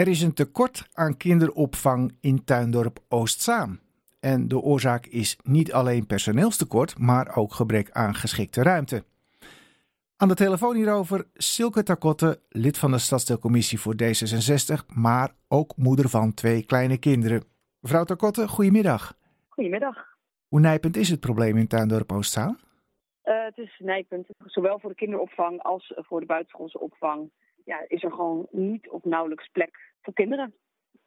Er is een tekort aan kinderopvang in Tuindorp Oostzaan. En de oorzaak is niet alleen personeelstekort, maar ook gebrek aan geschikte ruimte. Aan de telefoon hierover Silke Takotte, lid van de Stadsdeelcommissie voor D66, maar ook moeder van twee kleine kinderen. Mevrouw Takotte, goedemiddag. Goedemiddag. Hoe nijpend is het probleem in Tuindorp Oostzaan? Uh, het is nijpend, zowel voor de kinderopvang als voor de buitenschoolse opvang. Ja, is er gewoon niet of nauwelijks plek voor kinderen.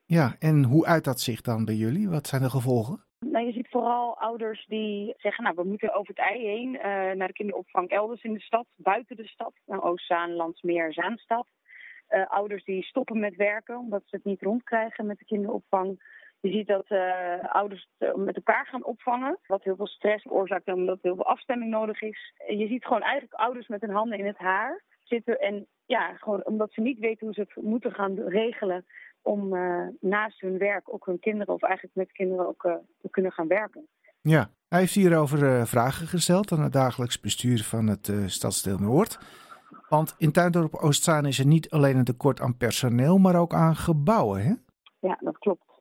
Ja, en hoe uit dat zich dan bij jullie? Wat zijn de gevolgen? Nou, je ziet vooral ouders die zeggen, nou, we moeten over het ei heen uh, naar de kinderopvang elders in de stad, buiten de stad, naar Oostzaan, Landsmeer, Zaanstad. Uh, ouders die stoppen met werken omdat ze het niet rondkrijgen met de kinderopvang. Je ziet dat uh, ouders het met elkaar gaan opvangen, wat heel veel stress veroorzaakt omdat heel veel afstemming nodig is. Je ziet gewoon eigenlijk ouders met hun handen in het haar zitten en ja, gewoon omdat ze niet weten hoe ze het moeten gaan regelen om uh, naast hun werk ook hun kinderen of eigenlijk met kinderen ook uh, te kunnen gaan werken. Ja, hij heeft hierover uh, vragen gesteld aan het dagelijks bestuur van het Stadsdeel Noord. Want in Tuindorp Oostzaan is er niet alleen een tekort aan personeel, maar ook aan gebouwen, hè? Ja, dat klopt.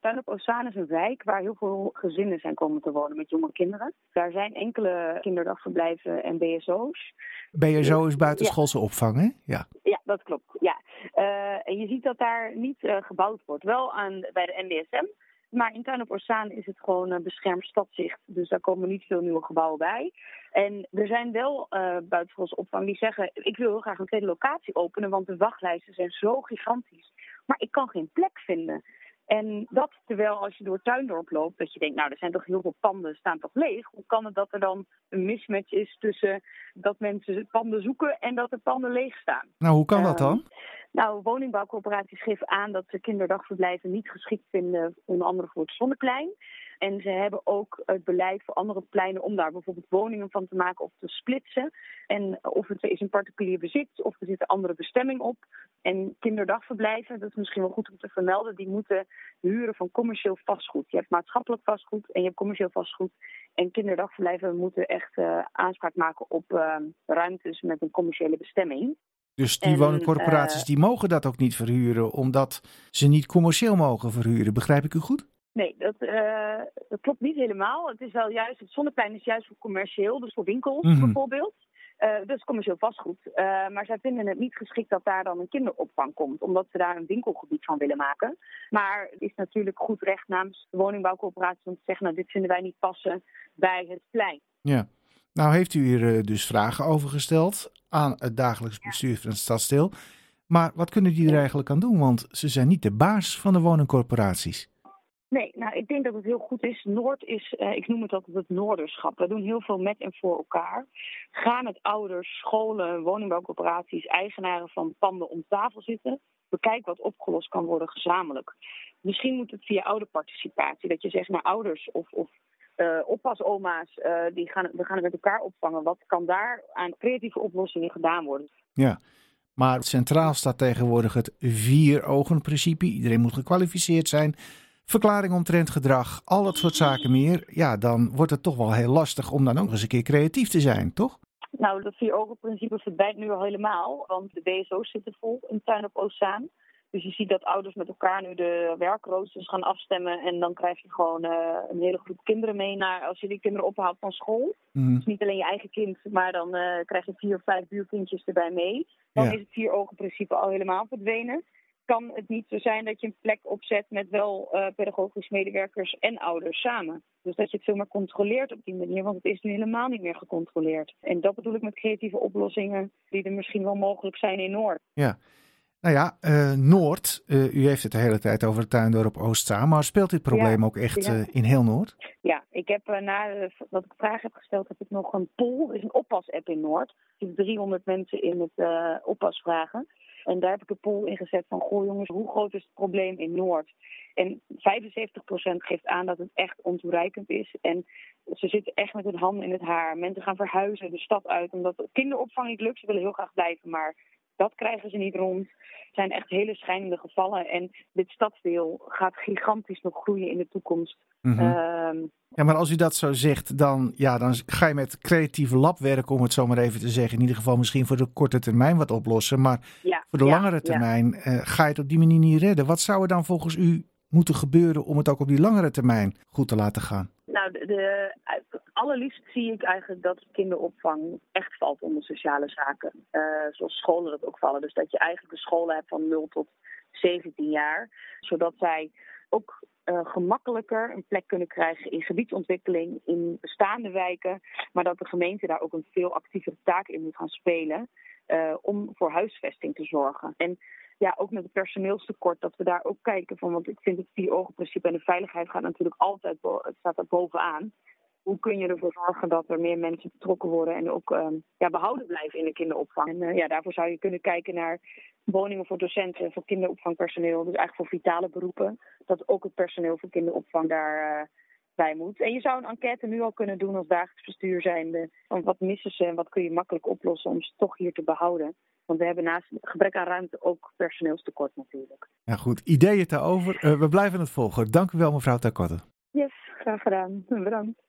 Tuindorp Oostzaan is een wijk waar heel veel gezinnen zijn komen te wonen met jonge kinderen. Daar zijn enkele kinderdagverblijven en BSO's. BSO is buitenschoolse ja. opvang, hè? Ja. ja, dat klopt. Ja. Uh, en je ziet dat daar niet uh, gebouwd wordt. Wel aan, bij de NDSM, maar in Tuin op Orsaan is het gewoon een beschermd stadzicht. Dus daar komen niet veel nieuwe gebouwen bij. En er zijn wel uh, buitenschoolse opvang die zeggen... ik wil heel graag een tweede locatie openen... want de wachtlijsten zijn zo gigantisch. Maar ik kan geen plek vinden. En dat terwijl als je door Tuindorp loopt, dat je denkt, nou, er zijn toch heel veel panden, staan toch leeg. Hoe kan het dat er dan een mismatch is tussen dat mensen panden zoeken en dat de panden leeg staan? Nou, hoe kan dat dan? Uh, nou, woningbouwcorporaties geven aan dat ze kinderdagverblijven niet geschikt vinden, onder andere voor het Zonneplein. En ze hebben ook het beleid voor andere pleinen om daar bijvoorbeeld woningen van te maken of te splitsen. En of het is in particulier bezit of er zit een andere bestemming op. En kinderdagverblijven, dat is misschien wel goed om te vermelden, die moeten huren van commercieel vastgoed. Je hebt maatschappelijk vastgoed en je hebt commercieel vastgoed. En kinderdagverblijven moeten echt uh, aanspraak maken op uh, ruimtes met een commerciële bestemming. Dus die en, woningcorporaties uh, die mogen dat ook niet verhuren, omdat ze niet commercieel mogen verhuren. Begrijp ik u goed? Nee, dat, uh, dat klopt niet helemaal. Het is wel juist, het zonneplein is juist voor commercieel, dus voor winkels mm -hmm. bijvoorbeeld. Uh, dus commercieel vastgoed. Uh, maar zij vinden het niet geschikt dat daar dan een kinderopvang komt, omdat ze daar een winkelgebied van willen maken. Maar het is natuurlijk goed recht namens de woningbouwcorporatie om te zeggen, nou dit vinden wij niet passen bij het plein. Ja. Nou heeft u hier dus vragen over gesteld aan het dagelijks bestuur van het stadsdeel. Maar wat kunnen die er eigenlijk aan doen? Want ze zijn niet de baas van de woningcorporaties. Nee, nou ik denk dat het heel goed is. Noord is, uh, ik noem het altijd het noorderschap. We doen heel veel met en voor elkaar. Ga met ouders, scholen, woningbouwcorporaties, eigenaren van panden om tafel zitten. Bekijk wat opgelost kan worden gezamenlijk. Misschien moet het via ouderparticipatie. Dat je zegt naar ouders of, of uh, oppasoma's, uh, die gaan, we gaan het met elkaar opvangen. Wat kan daar aan creatieve oplossingen gedaan worden? Ja, maar centraal staat tegenwoordig het vier-ogen-principe. Iedereen moet gekwalificeerd zijn verklaring omtrent gedrag, al dat soort zaken meer. Ja, dan wordt het toch wel heel lastig om dan ook eens een keer creatief te zijn, toch? Nou, dat vier ogen principe verdwijnt nu al helemaal. Want de BSO's zitten vol in Tuin op Oceaan. Dus je ziet dat ouders met elkaar nu de werkroosters gaan afstemmen. En dan krijg je gewoon uh, een hele groep kinderen mee naar als je die kinderen ophaalt van school. Mm. Dus niet alleen je eigen kind, maar dan uh, krijg je vier of vijf buurkindjes erbij mee. Dan ja. is het vier ogen principe al helemaal verdwenen kan het niet zo zijn dat je een plek opzet met wel uh, pedagogische medewerkers en ouders samen. Dus dat je het veel meer controleert op die manier, want het is nu helemaal niet meer gecontroleerd. En dat bedoel ik met creatieve oplossingen die er misschien wel mogelijk zijn in Noord. Ja. Nou ja, uh, Noord, uh, u heeft het de hele tijd over het tuindorp Oostzaan, maar speelt dit probleem ja, ook echt ja. in heel Noord? Ja, ik heb na dat ik vraag heb gesteld, heb ik nog een poll, is een oppas-app in Noord. Zitten 300 mensen in het oppas vragen. En daar heb ik een poll in gezet van, goh jongens, hoe groot is het probleem in Noord? En 75% geeft aan dat het echt ontoereikend is. En ze zitten echt met hun handen in het haar. Mensen gaan verhuizen de stad uit, omdat kinderopvang niet lukt. Ze willen heel graag blijven, maar Dat krijgen ze niet rond. Het zijn echt hele schijnende gevallen. En dit stadsdeel gaat gigantisch nog groeien in de toekomst. Mhm. Ehm, Ja, maar als u dat zo zegt, dan, ja, dan ga je met creatief lab werken, om het zo maar even te zeggen. In ieder geval misschien voor de korte termijn wat oplossen. Maar ja, voor de ja, langere ja. termijn eh, ga je het op die manier niet redden. Wat zou er dan volgens u moeten gebeuren om het ook op die langere termijn goed te laten gaan? Nou, de, de, het allerliefst zie ik eigenlijk dat kinderopvang echt valt onder sociale zaken. Eh, zoals scholen dat ook vallen. Dus dat je eigenlijk een scholen hebt van 0 tot 17 jaar. Zodat zij ook eh, gemakkelijker een plek kunnen krijgen in gebiedsontwikkeling, in bestaande wijken. Maar dat de gemeente daar ook een veel actievere taak in moet gaan spelen. eh, om voor huisvesting te zorgen. En ja, ook met het personeelstekort, dat we daar ook kijken van. Want ik vind het vier ogen principe en de veiligheid gaat natuurlijk altijd staat er bovenaan. Hoe kun je ervoor zorgen dat er meer mensen betrokken worden en ook ehm, ja, behouden blijven in de kinderopvang? En eh, ja, daarvoor zou je kunnen kijken naar woningen voor docenten, voor kinderopvangpersoneel. Dus eigenlijk voor vitale beroepen. Dat ook het personeel voor kinderopvang daar eh, bij moet. En je zou een enquête nu al kunnen doen als dagelijks bestuur zijnde. Van wat missen ze en wat kun je makkelijk oplossen om ze toch hier te behouden. Want we hebben naast gebrek aan ruimte ook personeelstekort natuurlijk. Ja, goed. Ideeën daarover. Eh, we blijven het volgen. Dank u wel, mevrouw Takotte. Yes, graag gedaan. Bedankt.